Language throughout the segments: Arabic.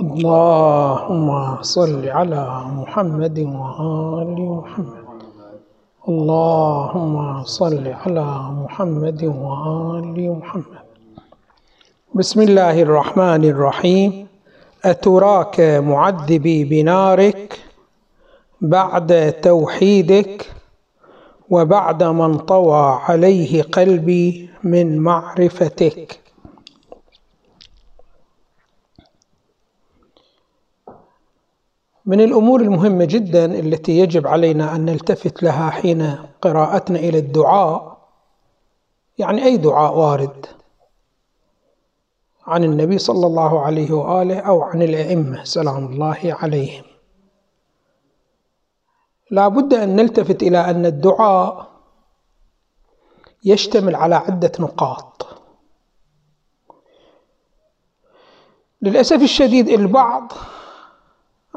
اللهم صل على محمد وآل محمد. اللهم صل على محمد وآل محمد. بسم الله الرحمن الرحيم. أتراك معذبي بنارك بعد توحيدك وبعد من طوى عليه قلبي من معرفتك. من الأمور المهمة جدا التي يجب علينا أن نلتفت لها حين قراءتنا إلى الدعاء. يعني أي دعاء وارد؟ عن النبي صلى الله عليه وآله أو عن الأئمة سلام الله عليهم. لا بد أن نلتفت إلى أن الدعاء يشتمل على عدة نقاط. للأسف الشديد البعض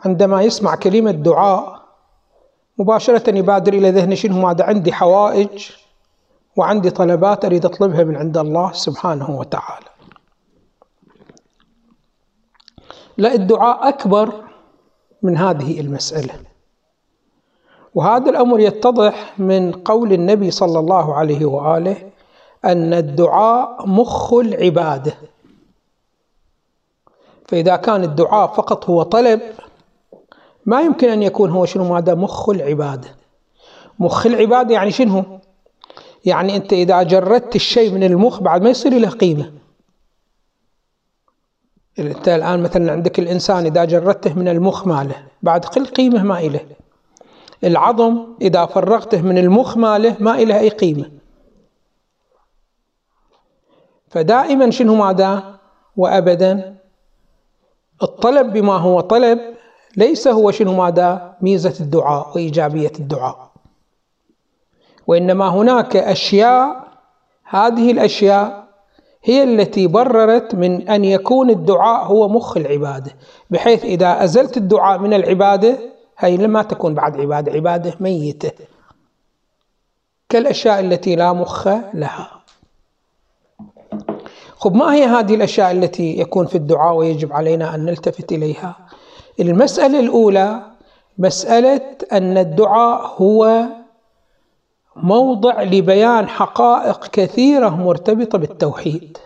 عندما يسمع كلمة دعاء مباشرة يبادر إلى ذهنه شنو؟ ماذا؟ عندي حوائج وعندي طلبات أريد أطلبها من عند الله سبحانه وتعالى. لا الدعاء أكبر من هذه المسألة. وهذا الأمر يتضح من قول النبي صلى الله عليه وآله أن الدعاء مخ العبادة. فإذا كان الدعاء فقط هو طلب ما يمكن أن يكون هو شنو؟ ماذا مخ العبادة مخ العبادة يعني شنو؟ يعني أنت إذا جردت الشيء من المخ بعد ما يصير له قيمة. أنت الآن مثلا عندك الإنسان إذا جردته من المخ ماله بعد قل قيمة ما إله. العظم إذا فرغته من المخ ماله ما إله أي قيمة. فدائما شنو ماذا؟ وأبدا الطلب بما هو طلب ليس هو شنو ماذا؟ ميزة الدعاء وإيجابية الدعاء. وإنما هناك أشياء هذه الأشياء هي التي بررت من أن يكون الدعاء هو مخ العبادة. بحيث إذا أزلت الدعاء من العبادة هي لما تكون بعد عبادة عبادة ميتة. كالأشياء التي لا مخ لها. خب ما هي هذه الأشياء التي يكون في الدعاء ويجب علينا أن نلتفت إليها؟ المسألة الأولى مسألة أن الدعاء هو موضع لبيان حقائق كثيرة مرتبطة بالتوحيد.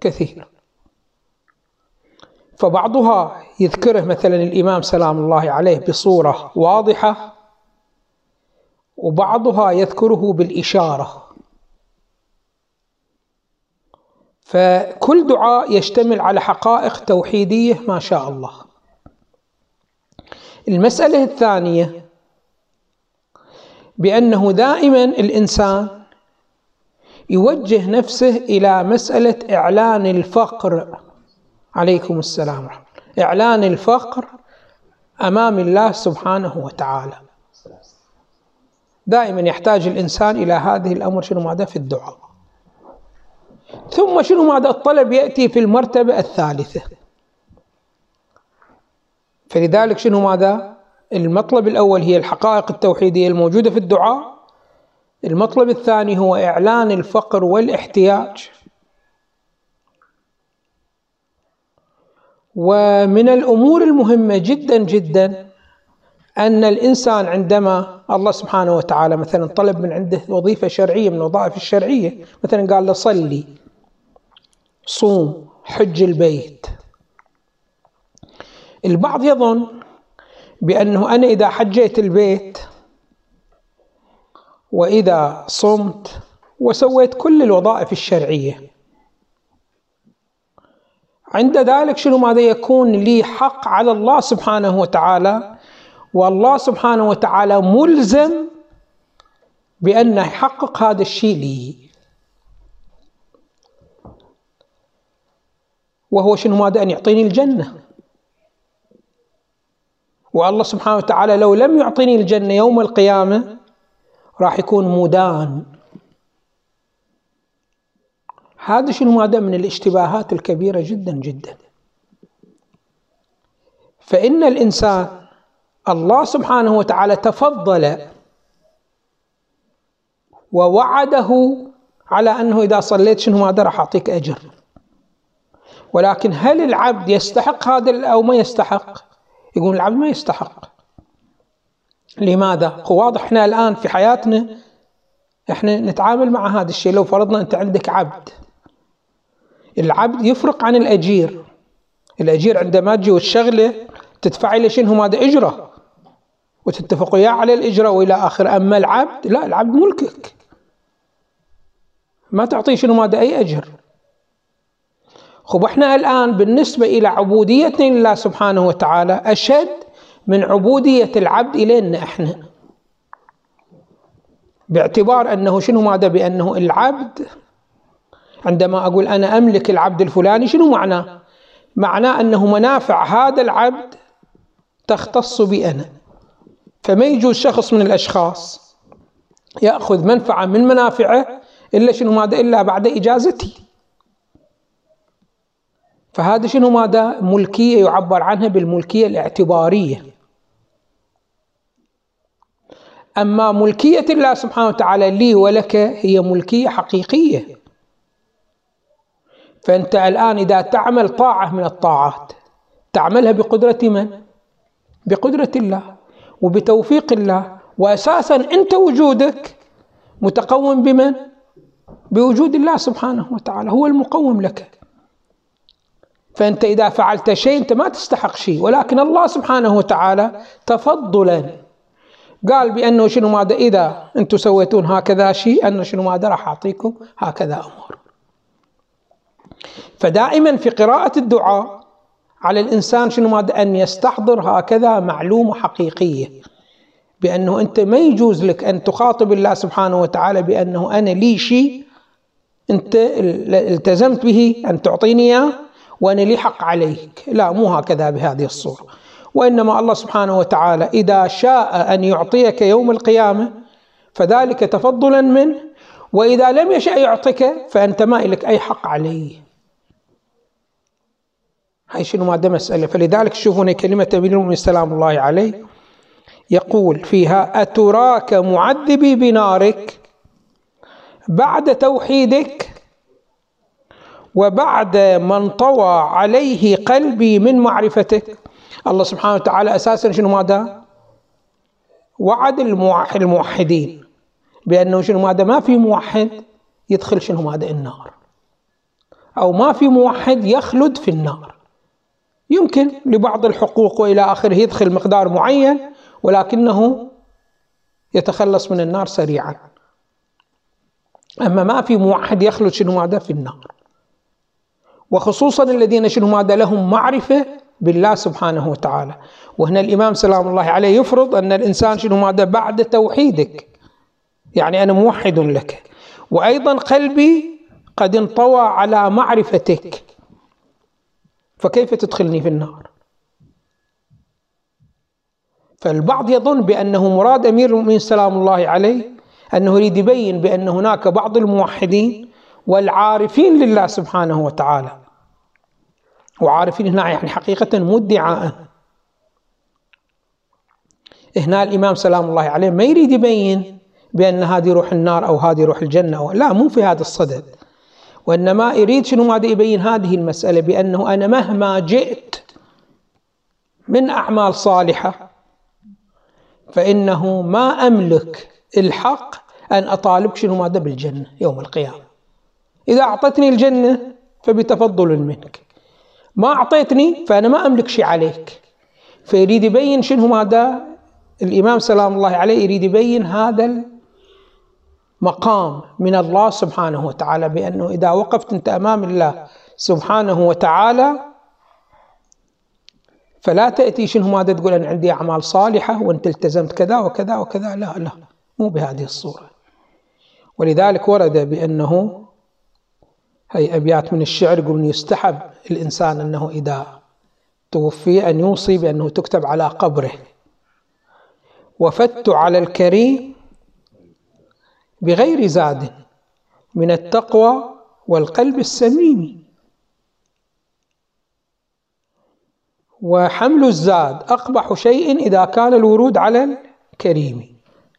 كثير. فبعضها يذكره مثلا الإمام سلام الله عليه بصورة واضحة وبعضها يذكره بالإشارة. فكل دعاء يشتمل على حقائق توحيدية ما شاء الله. المسألة الثانية بأنه دائما الإنسان يوجه نفسه إلى مسألة إعلان الفقر عليكم السلام ورحمة إعلان الفقر أمام الله سبحانه وتعالى. دائما يحتاج الإنسان إلى هذه الأمر شنو ماذا في الدعاء. ثم شنو ماذا الطلب يأتي في المرتبة الثالثة؟ فلذلك شنو ماذا؟ المطلب الأول هي الحقائق التوحيدية الموجودة في الدعاء. المطلب الثاني هو إعلان الفقر والاحتياج. ومن الأمور المهمة جدا جدا أن الإنسان عندما الله سبحانه وتعالى مثلا طلب من عنده وظيفة شرعية من الوظائف الشرعية مثلا قال له صلي. صوم حج البيت. البعض يظن بأنه أنا إذا حجيت البيت وإذا صمت وسويت كل الوظائف الشرعية. عند ذلك شنو ماذا يكون لي حق على الله سبحانه وتعالى؟ والله سبحانه وتعالى ملزم بأن يحقق هذا الشيء لي. وهو شنو ماذا أن يعطيني الجنة. والله سبحانه وتعالى لو لم يعطيني الجنة يوم القيامة راح يكون مدان هذا شنو ماذا من الاشتباهات الكبيرة جدا جدا. فإن الإنسان الله سبحانه وتعالى تفضل ووعده على أنه إذا صليت شنو ماذا راح أعطيك أجر. ولكن هل العبد يستحق هذا أو ما يستحق؟ يقول العبد ما يستحق. لماذا؟ واضح إحنا الآن في حياتنا إحنا نتعامل مع هذا الشيء. لو فرضنا أنت عندك عبد العبد يفرق عن الأجير. الأجير عندما تجي وتشغله تدفع له شنو؟ ماذا إجرة. وتتفق وياه على الإجرة وإلى اخره أما العبد لا العبد ملكك. ما تعطيه شنو؟ ماذا أي أجر. خب إحنا الآن بالنسبة إلى عبوديتنا لله سبحانه وتعالى أشد من عبودية العبد إلينا إحنا. باعتبار أنه شنو ماذا بأنه العبد؟ عندما أقول أنا أملك العبد الفلاني شنو معناه؟ معناه أنه منافع هذا العبد تختص بي أنا. فما يجوز شخص من الأشخاص يأخذ منفعة من منافعه إلا شنو ماذا إلا بعد اجازتي فهذا شنو ماذا ملكية يعبر عنها بالملكية الاعتبارية. أما ملكية الله سبحانه وتعالى لي ولك هي ملكية حقيقية. فأنت الآن إذا تعمل طاعة من الطاعات تعملها بقدرة من؟ بقدرة الله وبتوفيق الله. واساسا أنت وجودك متقوم بمن؟ بوجود الله سبحانه وتعالى هو المقوم لك. فأنت إذا فعلت شيء أنت ما تستحق شيء. ولكن الله سبحانه وتعالى تفضلا قال بأنه شنو ماذا إذا أنتم سويتون هكذا شيء أنه شنو ماذا راح أعطيكم؟ هكذا أمور. فدائما في قراءة الدعاء على الإنسان شنو ماذا؟ أن يستحضر هكذا معلومة حقيقية. بأنه أنت ما يجوز لك أن تخاطب الله سبحانه وتعالى بأنه أنا لي شيء أنت التزمت به أن تعطيني إياه وأنا لي حق عليك. لا مو هكذا بهذه الصورة. وإنما الله سبحانه وتعالى إذا شاء أن يعطيك يوم القيامة فذلك تفضلا منه وإذا لم يشأ يعطيك فأنت ما لك أي حق عليه. هاي شنو ماده مسألة. فلذلك تشوفون كلمة أمير المؤمنين سلام الله عليه. يقول فيها أتراك معذبي بنارك بعد توحيدك وبعد ما انطوى عليه قلبي من معرفتك الله سبحانه وتعالى أساسا شنو ماذا؟ وعد الموحدين بأنه شنو ماذا؟ ما في موحد يدخل شنو ماذا؟ النار أو ما في موحد يخلد في النار يمكن لبعض الحقوق وإلى آخره يدخل مقدار معين ولكنه يتخلص من النار سريعا أما ما في موحد يخلد شنو ماذا؟ في النار وخصوصا الذين شنو ماذا لهم معرفة بالله سبحانه وتعالى. وهنا الإمام سلام الله عليه يفرض أن الإنسان شنو ماذا بعد توحيدك. يعني أنا موحد لك. وأيضا قلبي قد انطوى على معرفتك. فكيف تدخلني في النار؟ فالبعض يظن بأنه مراد أمير المؤمنين سلام الله عليه أنه يريد يبين بأن هناك بعض الموحدين والعارفين لله سبحانه وتعالى. وعارفين هنا يعني حقيقة مو ادعاء هنا الإمام سلام الله عليه ما يريد يبين بأن هذه روح النار أو هذه روح الجنة أو لا مو في هذا الصدد. وإنما يريد شنو ماذا يبين هذه المسألة بأنه أنا مهما جئت من أعمال صالحة فإنه ما أملك الحق أن أطالب شنو ماذا بالجنة يوم القيامة. إذا أعطتني الجنة فبتفضل منك ما أعطيتني فأنا ما أملك شيء عليك. فيريد يبين شنو ماذا الإمام سلام الله عليه يريد يبين هذا المقام من الله سبحانه وتعالى بأنه إذا وقفت أنت أمام الله سبحانه وتعالى فلا تأتي شنو ماذا تقول أنا عندي أعمال صالحة وأنت التزمت كذا وكذا وكذا. لا لا مو بهذه الصورة. ولذلك ورد بأنه هي أبيات من الشعر يقولون يستحب الإنسان أنه إذا توفي أن يوصي بأنه تكتب على قبره. وفدت على الكريم بغير زاد من التقوى والقلب السميم. وحمل الزاد أقبح شيء إذا كان الورود على الكريم.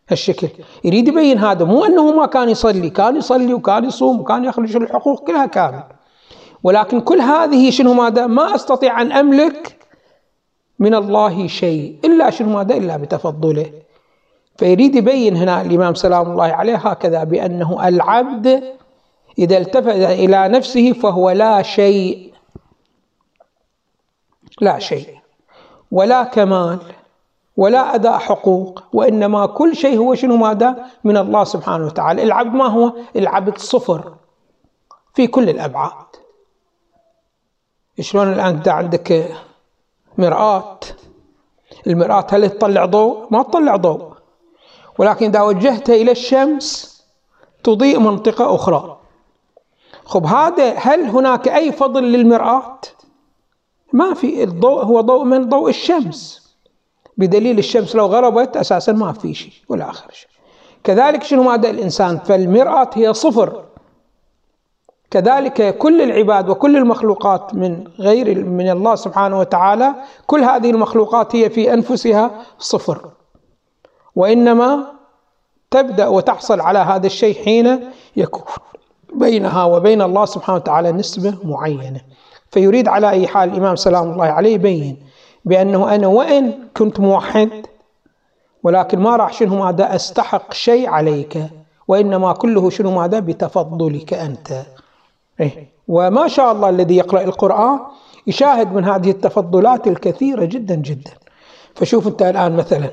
هالشكل يريد يبين هذا مو أنه ما كان يصلي كان يصلي وكان يصوم وكان يخرج الحقوق كلها كامل ولكن كل هذه شنو ماذا؟ ما أستطيع أن أملك من الله شيء إلا شنو ماذا؟ إلا بتفضله. فيريد يبين هنا الإمام سلام الله عليه هكذا بأنه العبد إذا التفت إلى نفسه فهو لا شيء لا شيء ولا كمال. ولا أداء حقوق وإنما كل شيء هو شنو ماذا؟ من الله سبحانه وتعالى. العبد ما هو؟ العبد صفر في كل الأبعاد. شلون الآن أنت عندك مرآة؟ المرآة هل تطلع ضوء؟ ما تطلع ضوء. ولكن إذا وجهتها إلى الشمس تضيء منطقة أخرى. خب هذا هل هناك أي فضل للمرآة؟ ما في. الضوء هو ضوء من ضوء الشمس. بدليل الشمس لو غربت أساسا ما في شيء ولا آخر شيء. كذلك شنو ماذا الإنسان؟ فالمرآة هي صفر. كذلك كل العباد وكل المخلوقات من غير من الله سبحانه وتعالى كل هذه المخلوقات هي في أنفسها صفر. وإنما تبدأ وتحصل على هذا الشيء حين يكون بينها وبين الله سبحانه وتعالى نسبة معينة. فيريد على أي حال الإمام سلام الله عليه يبين بأنه أنا وإن كنت موحد ولكن ما راح شنو ماذا أستحق شيء عليك وإنما كله شنو ماذا؟ بتفضلك أنت. إيه؟ وما شاء الله الذي يقرأ القرآن يشاهد من هذه التفضلات الكثيرة جدا جدا. فشوف أنت الآن مثلا.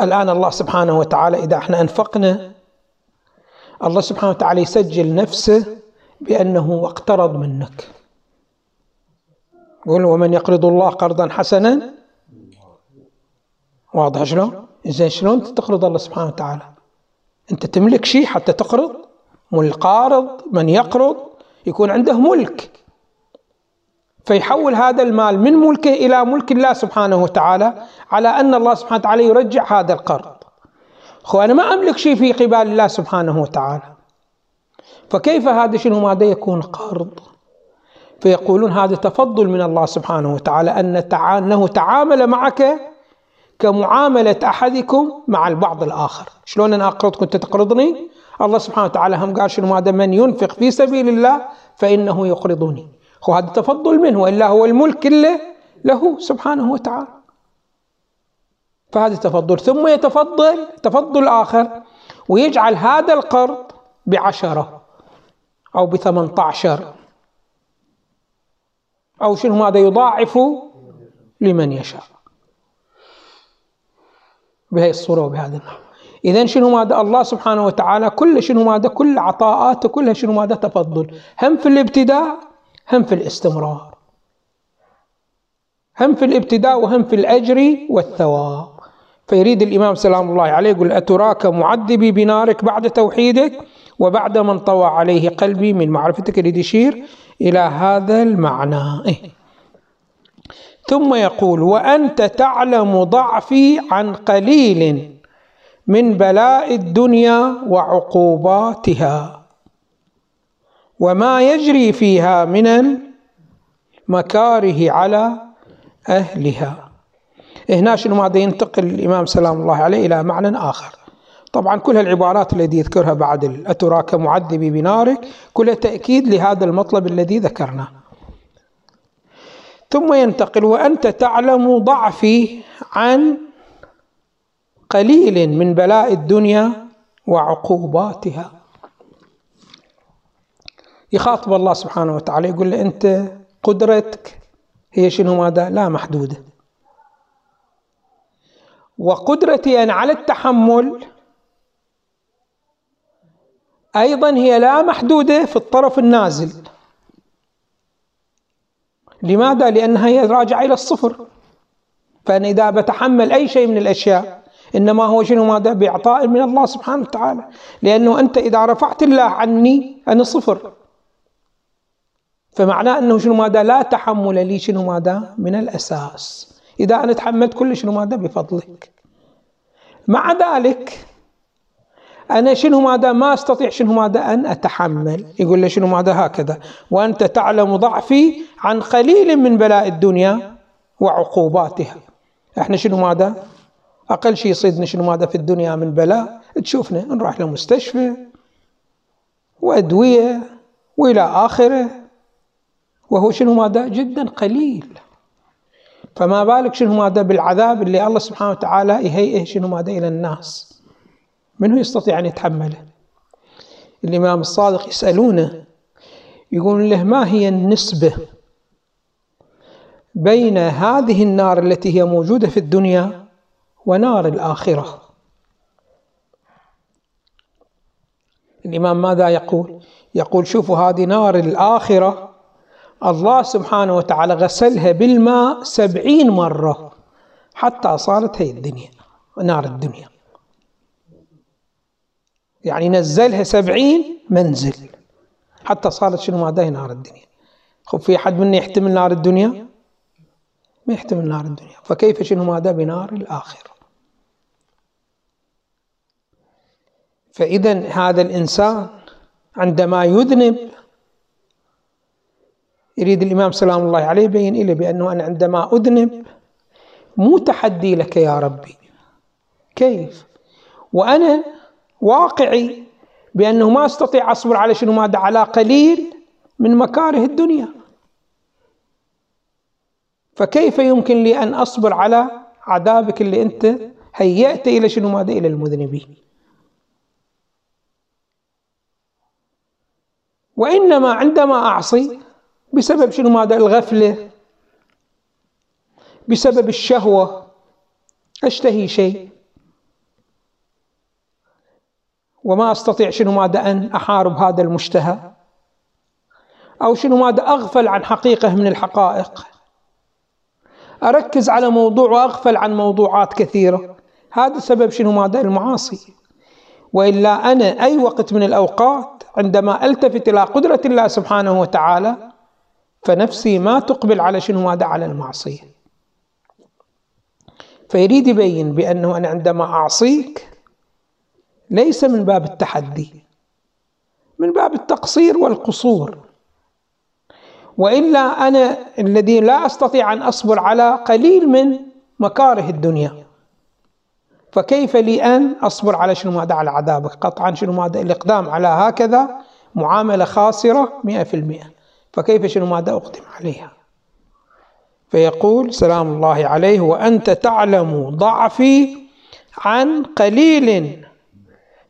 الآن الله سبحانه وتعالى إذا إحنا أنفقنا الله سبحانه وتعالى يسجل نفسه بأنه اقترض منك. يقول ومن يقرض الله قرضا حسنا واضح شلون؟ زين شلون تقرض الله سبحانه وتعالى؟ أنت تملك شيء حتى تقرض؟ القارض من يقرض يكون عنده ملك فيحول هذا المال من ملكه إلى ملك الله سبحانه وتعالى على أن الله سبحانه وتعالى يرجع هذا القرض خو أنا ما أملك شيء في قبال الله سبحانه وتعالى فكيف هذا شنو ماذا يكون قرض فيقولون هذا تفضل من الله سبحانه وتعالى أن أنه تعامل معك كمعاملة أحدكم مع البعض الآخر. شلون أنا اقرضك وانت تقرضني؟ الله سبحانه وتعالى هم قال شنو؟ هذا من ينفق في سبيل الله فإنه يقرضني. وهذا تفضل منه وإلا هو الملك كله له سبحانه وتعالى. فهذا تفضل. ثم يتفضل تفضل آخر ويجعل هذا القرض بعشرة أو بثمنة عشر أو شنو ماذا يضاعف لمن يشاء. بهذه الصورة وبهذا النحو. إذا شنو ماذا الله سبحانه وتعالى كل شنو ماذا كل عطاءاته كلها شنو ماذا تفضل. هم في الابتداء هم في الاستمرار. هم في الابتداء وهم في الأجر والثواب. فيريد الإمام سلام الله عليه يقول أتراك معذبي بنارك بعد توحيدك وبعد من طوى عليه قلبي من معرفتك؟ يريد يشير. إلى هذا المعنى. إيه؟ ثم يقول وأنت تعلم ضعفي عن قليل من بلاء الدنيا وعقوباتها. وما يجري فيها من المكاره على أهلها. هنا شنو ماذا ينتقل الإمام سلام الله عليه إلى معنى آخر. طبعا كل العبارات التي يذكرها بعد أتراك معذبي بنارك كلها تأكيد لهذا المطلب الذي ذكرناه ثم ينتقل وأنت تعلم ضعفي عن قليل من بلاء الدنيا وعقوباتها. يخاطب الله سبحانه وتعالى يقول له أنت قدرتك هي شنو ماذا؟ لا محدودة. وقدرتي أنا على التحمل أيضا هي لا محدودة في الطرف النازل. لماذا؟ لأنها هي راجعة إلى الصفر. فأنا إذا بتحمل أي شيء من الأشياء إنما هو شنو؟ ماذا؟ بإعطاء من الله سبحانه وتعالى. لأنه أنت إذا رفعت الله عني أنا صفر. فمعناه أنه شنو؟ ماذا؟ لا تحمل لي شنو؟ ماذا؟ من الأساس. إذا أنا تحملت كل شنو؟ ماذا؟ بفضلك. مع ذلك أنا شنو ماذا؟ ما أستطيع شنو ماذا؟ أن أتحمل. يقول له شنو ماذا؟ هكذا. وأنت تعلم ضعفي عن قليل من بلاء الدنيا وعقوباتها. إحنا شنو ماذا؟ أقل شيء يصيدنا شنو ماذا في الدنيا من بلاء؟ تشوفنا نروح لمستشفى وأدوية وإلى آخره. وهو شنو ماذا؟ جدا قليل. فما بالك شنو ماذا؟ بالعذاب اللي الله سبحانه وتعالى يهيئه شنو ماذا؟ إلى الناس. من هو يستطيع أن يتحمله. الإمام الصادق يسألونه يقول له ما هي النسبة بين هذه النار التي هي موجودة في الدنيا ونار الآخرة؟ الإمام ماذا يقول؟ يقول شوفوا هذه نار الآخرة الله سبحانه وتعالى غسلها بالماء سبعين مرة حتى صارت هي الدنيا نار الدنيا. يعني نزلها سبعين منزل. حتى صارت شنو ماذا نار الدنيا. خب في أحد منا يحتمل نار الدنيا؟ ما يحتمل نار الدنيا. فكيف شنو ماذا بنار الآخرة فإذا هذا الإنسان عندما يذنب يريد الإمام سلام الله عليه يبين إلي بأنه أنا عندما أذنب مو تحدي لك يا ربي. كيف؟ وأنا واقعي بأنه ما أستطيع أصبر على شنو ماذا على قليل من مكاره الدنيا. فكيف يمكن لي أن أصبر على عذابك اللي أنت هيأت إلى شنو ماذا؟ إلى المذنبين. وإنما عندما أعصي بسبب شنو ماذا؟ الغفلة بسبب الشهوة أشتهي شيء. وما أستطيع شنو ماذا أن أحارب هذا المشتهى؟ أو شنو ماذا أغفل عن حقيقة من الحقائق؟ أركز على موضوع وأغفل عن موضوعات كثيرة. هذا سبب شنو ماذا؟ المعاصي. وإلا أنا أي وقت من الأوقات عندما ألتفت إلى قدرة الله سبحانه وتعالى فنفسي ما تقبل على شنو ماذا؟ على المعصية. فيريد يبين بأنه أنا عندما أعصيك ليس من باب التحدي من باب التقصير والقصور. وإلا أنا الذي لا أستطيع أن أصبر على قليل من مكاره الدنيا. فكيف لي أن أصبر على شنو ماذا على عذابك قطعا شنو ماذا؟ الإقدام على هكذا مئة في المئة. فكيف شنو ماذا أقدم عليها؟ فيقول سلام الله عليه وأنت تعلم ضعفي عن قليل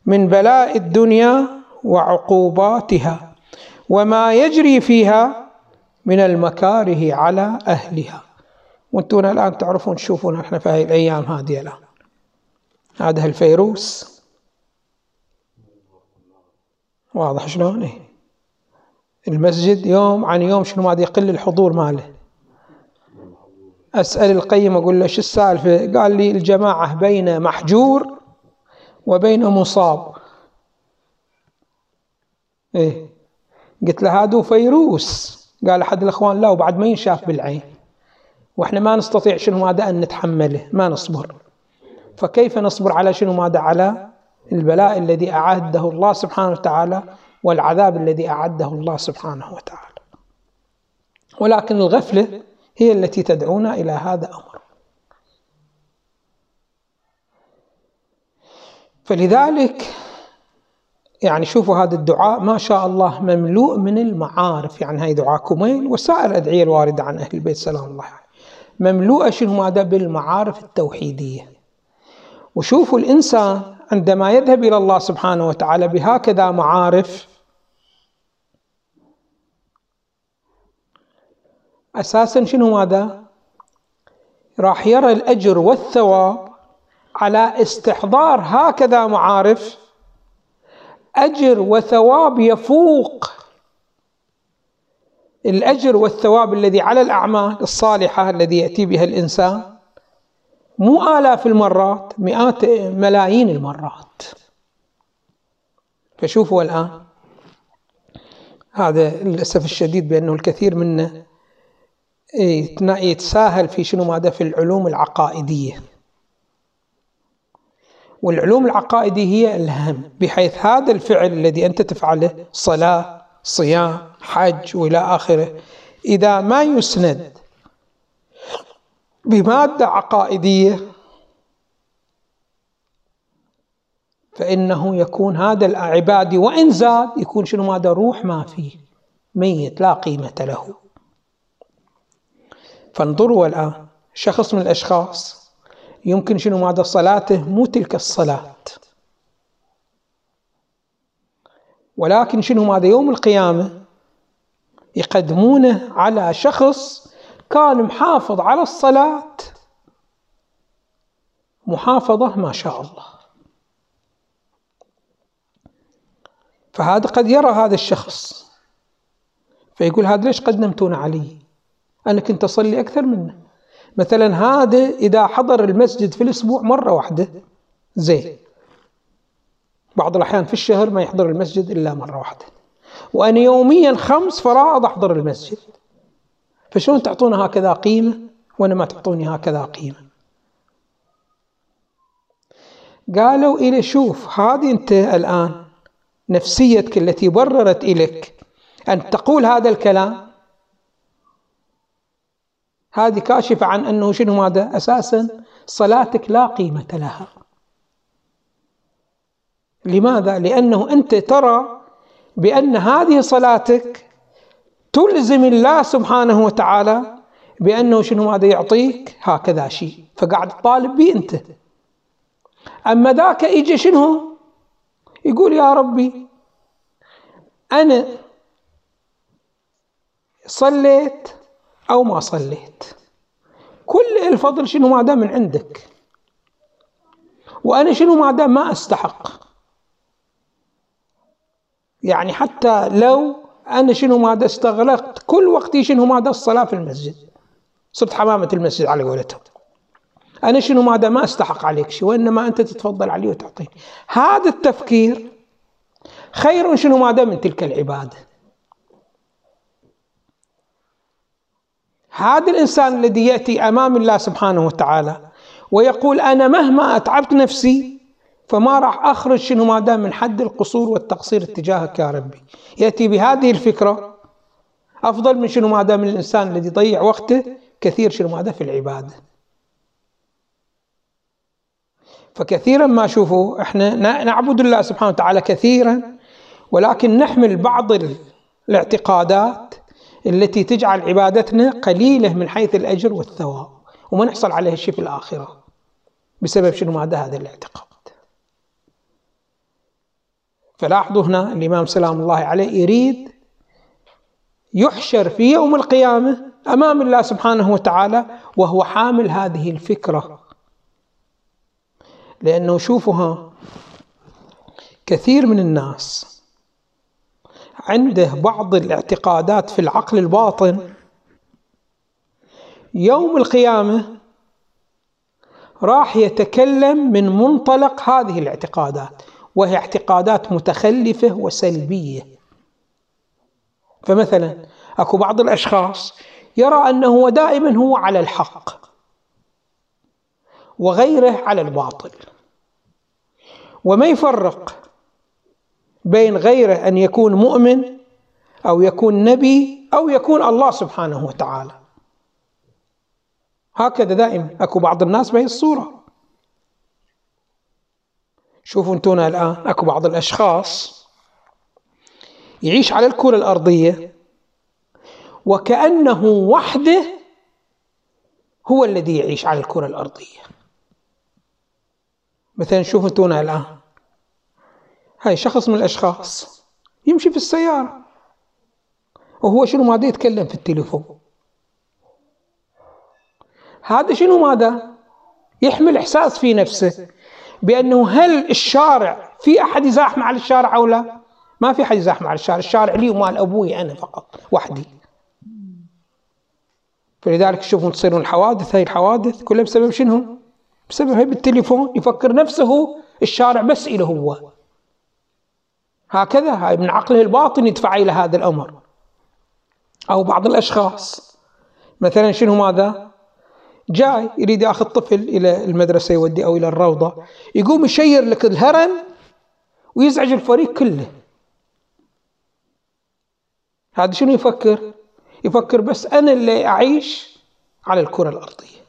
من بلاء الدنيا وعقوباتها وما يجري فيها من المكاره على أهلها. وأنتم الآن تعرفون تشوفون إحنا في هذه الأيام هذه الآن. هذا الفيروس. واضح شلون؟ إيه؟ المسجد يوم عن يوم شنو ما يقل الحضور ماله؟ أسأل القيم أقول له شو السالفة؟ قال لي الجماعة بين محجور وبين مصاب. إيه. قلت له هذا فيروس. قال أحد الأخوان لا وبعد ما ينشاف بالعين. وإحنا ما نستطيع شنو هذا أن نتحمله. ما نصبر. فكيف نصبر على شنو ماذا على البلاء الذي أعده الله سبحانه وتعالى والعذاب الذي أعده الله سبحانه وتعالى. ولكن الغفلة هي التي تدعونا إلى هذا الأمر فلذلك يعني شوفوا هذا الدعاء ما شاء الله مملوء من المعارف. يعني هاي دعاء كميل وسائر الأدعية الواردة عن أهل البيت سلام الله عليه مملوءة شنو ماذا؟ بالمعارف التوحيدية. وشوفوا الإنسان عندما يذهب إلى الله سبحانه وتعالى بهكذا معارف أساسا شنو ماذا؟ راح يرى الأجر والثواب على استحضار هكذا معارف أجر وثواب يفوق. الأجر والثواب الذي على الأعمال الصالحة الذي يأتي بها الإنسان مو آلاف المرات مئات ملايين المرات. فشوفوا الآن هذا للأسف الشديد بأنه الكثير منا يتساهل في شنو ماذا في العلوم العقائدية. والعلوم العقائدية هي الأهم. بحيث هذا الفعل الذي أنت تفعله صلاة صيام حج وإلى آخره إذا ما يسند بمادة عقائدية فإنه يكون هذا العبادي وإن زاد يكون شنو ماذا؟ روح ما فيه. ميت لا قيمة له. فانظروا الآن شخص من الأشخاص يمكن شنو ماذا صلاته؟ مو تلك الصلاة. ولكن شنو ماذا يوم القيامة؟ يقدمونه على شخص كان محافظ على الصلاة. محافظة ما شاء الله. فهذا قد يرى هذا الشخص. فيقول هذا ليش قدمتون علي؟ أنا كنت أصلي أكثر منه. مثلا هذا إذا حضر المسجد في الأسبوع مرة واحدة زين. بعض الأحيان في الشهر ما يحضر المسجد إلا مرة واحدة. وأنا يوميا خمس فرائض أحضر المسجد. فشلون تعطون هكذا قيمة وأنا ما تعطوني هكذا قيمة؟ قالوا إلي شوف هذه أنت الآن نفسيتك التي بررت إليك أن تقول هذا الكلام. هذه كاشفة عن أنه شنو ماذا؟ أساسا صلاتك لا قيمة لها. لماذا؟ لأنه أنت ترى بأن هذه صلاتك تلزم الله سبحانه وتعالى بأنه شنو ماذا؟ يعطيك هكذا شيء. فقاعد تطالب به أنت. أما ذاك يجي شنو؟ يقول يا ربي أنا صليت أو ما صليت. كل الفضل شنو ما دام من عندك. وأنا شنو ما دام ما أستحق. يعني حتى لو أنا شنو ما استغلقت كل وقتي شنو ما الصلاة في المسجد. صرت حمامة المسجد على قولتهم. أنا شنو ما ما أستحق عليك شيء وإنما أنت تتفضل علي وتعطيني. هذا التفكير خير شنو ما من تلك العبادة. هذا الإنسان الذي يأتي أمام الله سبحانه وتعالى ويقول أنا مهما أتعبت نفسي فما راح أخرج شنو ما من حد القصور والتقصير اتجاهك يا ربي. يأتي بهذه الفكرة أفضل من شنو ما من الإنسان الذي يضيع وقته كثير شنو ما في العبادة. فكثيرا ما شوفوا إحنا نعبد الله سبحانه وتعالى كثيرا ولكن نحمل بعض الاعتقادات التي تجعل عبادتنا قليلة من حيث الأجر والثواب. وما نحصل عليها شيء في الآخرة. بسبب شنو؟ ماذا هذا الاعتقاد. فلاحظوا هنا الإمام سلام الله عليه يريد يحشر في يوم القيامة أمام الله سبحانه وتعالى وهو حامل هذه الفكرة. لأنه شوفوا كثير من الناس عنده بعض الاعتقادات في العقل الباطن. يوم القيامة راح يتكلم من منطلق هذه الاعتقادات وهي اعتقادات متخلفة وسلبية. فمثلا أكو بعض الأشخاص يرى أنه دائما هو على الحق وغيره على الباطل وما يفرق بين غيره أن يكون مؤمن أو يكون نبي أو يكون الله سبحانه وتعالى. هكذا دائما. أكو بعض الناس بهي الصورة. شوفوا أنتونا الآن أكو بعض الأشخاص يعيش على الكرة الأرضية وكأنه وحده هو الذي يعيش على الكرة الأرضية. مثلا شوفوا أنتونا الآن. هاي شخص من الأشخاص. يمشي في السيارة. وهو شنو ماذا يتكلم في التليفون؟ هذا شنو ماذا؟ يحمل إحساس في نفسه بأنه هل الشارع في أحد يزاحم على الشارع أو لا؟ ما في أحد يزاحم على الشارع. الشارع لي ومال أبوي أنا فقط وحدي. فلذلك تشوفون تصيرون الحوادث هاي الحوادث كلها بسبب شنو؟ بسبب هاي بالتليفون. يفكر نفسه الشارع بس إله هو. هكذا. هاي من عقله الباطن يدفع إلى هذا الأمر. أو بعض الأشخاص. مثلا شنو ماذا؟ جاي يريد يأخذ طفل إلى المدرسة يودي أو إلى الروضة. يقوم يشير لك الهرم ويزعج الفريق كله. هذا شنو يفكر؟ يفكر بس أنا اللي أعيش على الكرة الأرضية.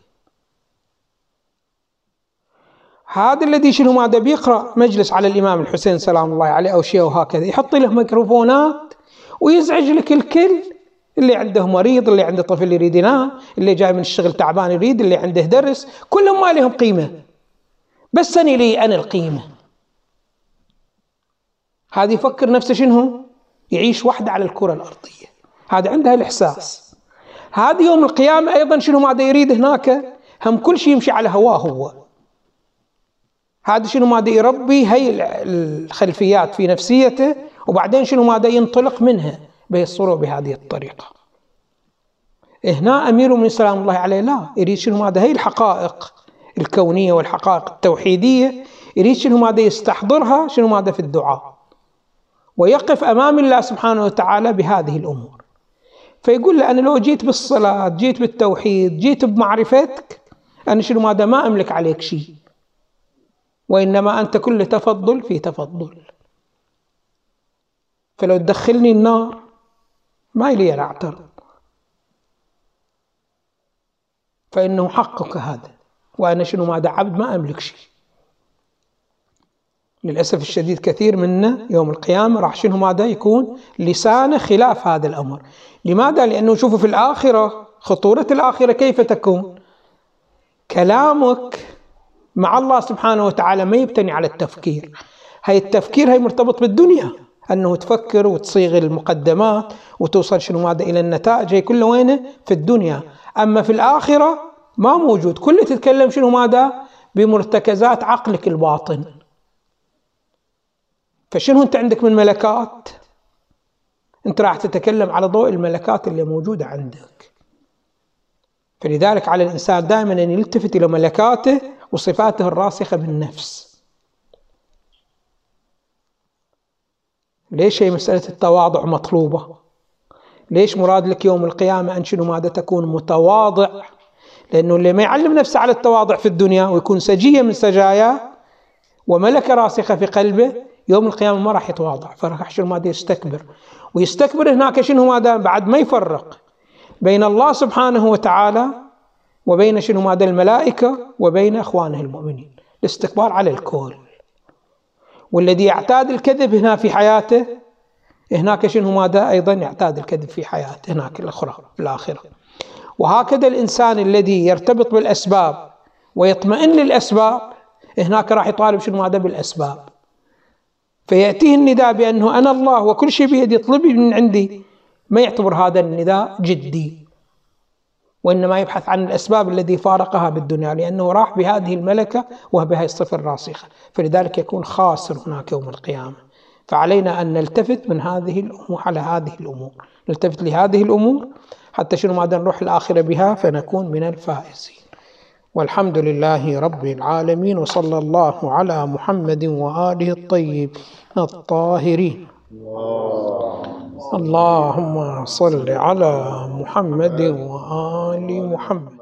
هذا الذي شنو ماذا بيقرأ؟ مجلس على الإمام الحسين سلام الله عليه أو شيء وهكذا يحط له ميكروفونات ويزعج لك الكل. اللي عنده مريض اللي عنده طفل يريد ينام اللي جاي من الشغل تعبان يريد اللي عنده درس كلهم ما لهم قيمة. بس أنا لي أنا القيمة. هذه يفكر نفسه شنو؟ يعيش وحده على الكرة الأرضية. هذا عندها الإحساس. هذه يوم القيامة أيضا شنو ماذا يريد هناك؟ هم كل شيء يمشي على هواه هو. هذا شنو ماذا يربي هي الخلفيات في نفسيته وبعدين شنو ماذا ينطلق منها؟ بيصروا بهذه الطريقة. هنا أمير من سلام الله عليه لا يريد شنو ماذا هي الحقائق الكونية والحقائق التوحيدية يريد شنو ماذا يستحضرها شنو ماذا في الدعاء. ويقف أمام الله سبحانه وتعالى بهذه الأمور. فيقول له أنا لو جيت بالصلاة جيت بالتوحيد جيت بمعرفتك أنا شنو ماذا ما أملك عليك شيء. وإنما أنت كل تفضل في تفضل. فلو تدخلني النار ما لي أن أعترض. فإنه حقك هذا وأنا شنو ماذا عبد ما أملك شيء. للأسف الشديد كثير منا يوم القيامة راح شنو ماذا يكون؟ لسانه خلاف هذا الأمر. لماذا؟ لأنه شوفوا في الآخرة خطورة الآخرة كيف تكون؟ كلامك مع الله سبحانه وتعالى ما يبتني على التفكير. هاي التفكير هي مرتبط بالدنيا أنه تفكر وتصيغ المقدمات وتوصل شنو ماذا إلى النتائج هي كلها وينه؟ في الدنيا. أما في الآخرة ما موجود كله تتكلم شنو ماذا؟ بمرتكزات عقلك الباطن. فشنو أنت عندك من ملكات؟ أنت راح تتكلم على ضوء الملكات اللي موجودة عندك. فلذلك على الإنسان دائما أن يلتفت إلى ملكاته وصفاته الراسخة بالنفس. ليش هي مسألة التواضع مطلوبة؟ ليش مراد لك يوم القيامة أن شنو ماذا تكون متواضع؟ لأنه اللي ما يعلم نفسه على التواضع في الدنيا ويكون سجية من سجاياه وملكة راسخة في قلبه يوم القيامة ما راح يتواضع فراح يحشر ماذا يستكبر. ويستكبر هناك شنو ماذا؟ بعد ما يفرق بين الله سبحانه وتعالى وبين شنو ماذا الملائكة وبين إخوانه المؤمنين. الاستكبار على الكل. والذي يعتاد الكذب هنا في حياته هناك شنو ماذا أيضا يعتاد الكذب في حياته؟ هناك الأخرى في الآخرة. وهكذا الإنسان الذي يرتبط بالأسباب ويطمئن للأسباب هناك راح يطالب شنو ماذا بالأسباب. فيأتيه النداء بأنه أنا الله وكل شيء بيدي اطلبي من عندي ما يعتبر هذا النداء جدي. وإنما يبحث عن الأسباب الذي فارقها بالدنيا لأنه راح بهذه الملكة وبهذه الصفة الراسخة. فلذلك يكون خاسر هناك يوم القيامة. فعلينا أن نلتفت من هذه الأمور على هذه الأمور. نلتفت لهذه الأمور حتى شنو ما نروح الآخرة بها فنكون من الفائزين. والحمد لله رب العالمين وصلى الله على محمد وآله الطيبين الطاهرين. اللهم صل على محمد وآل محمد.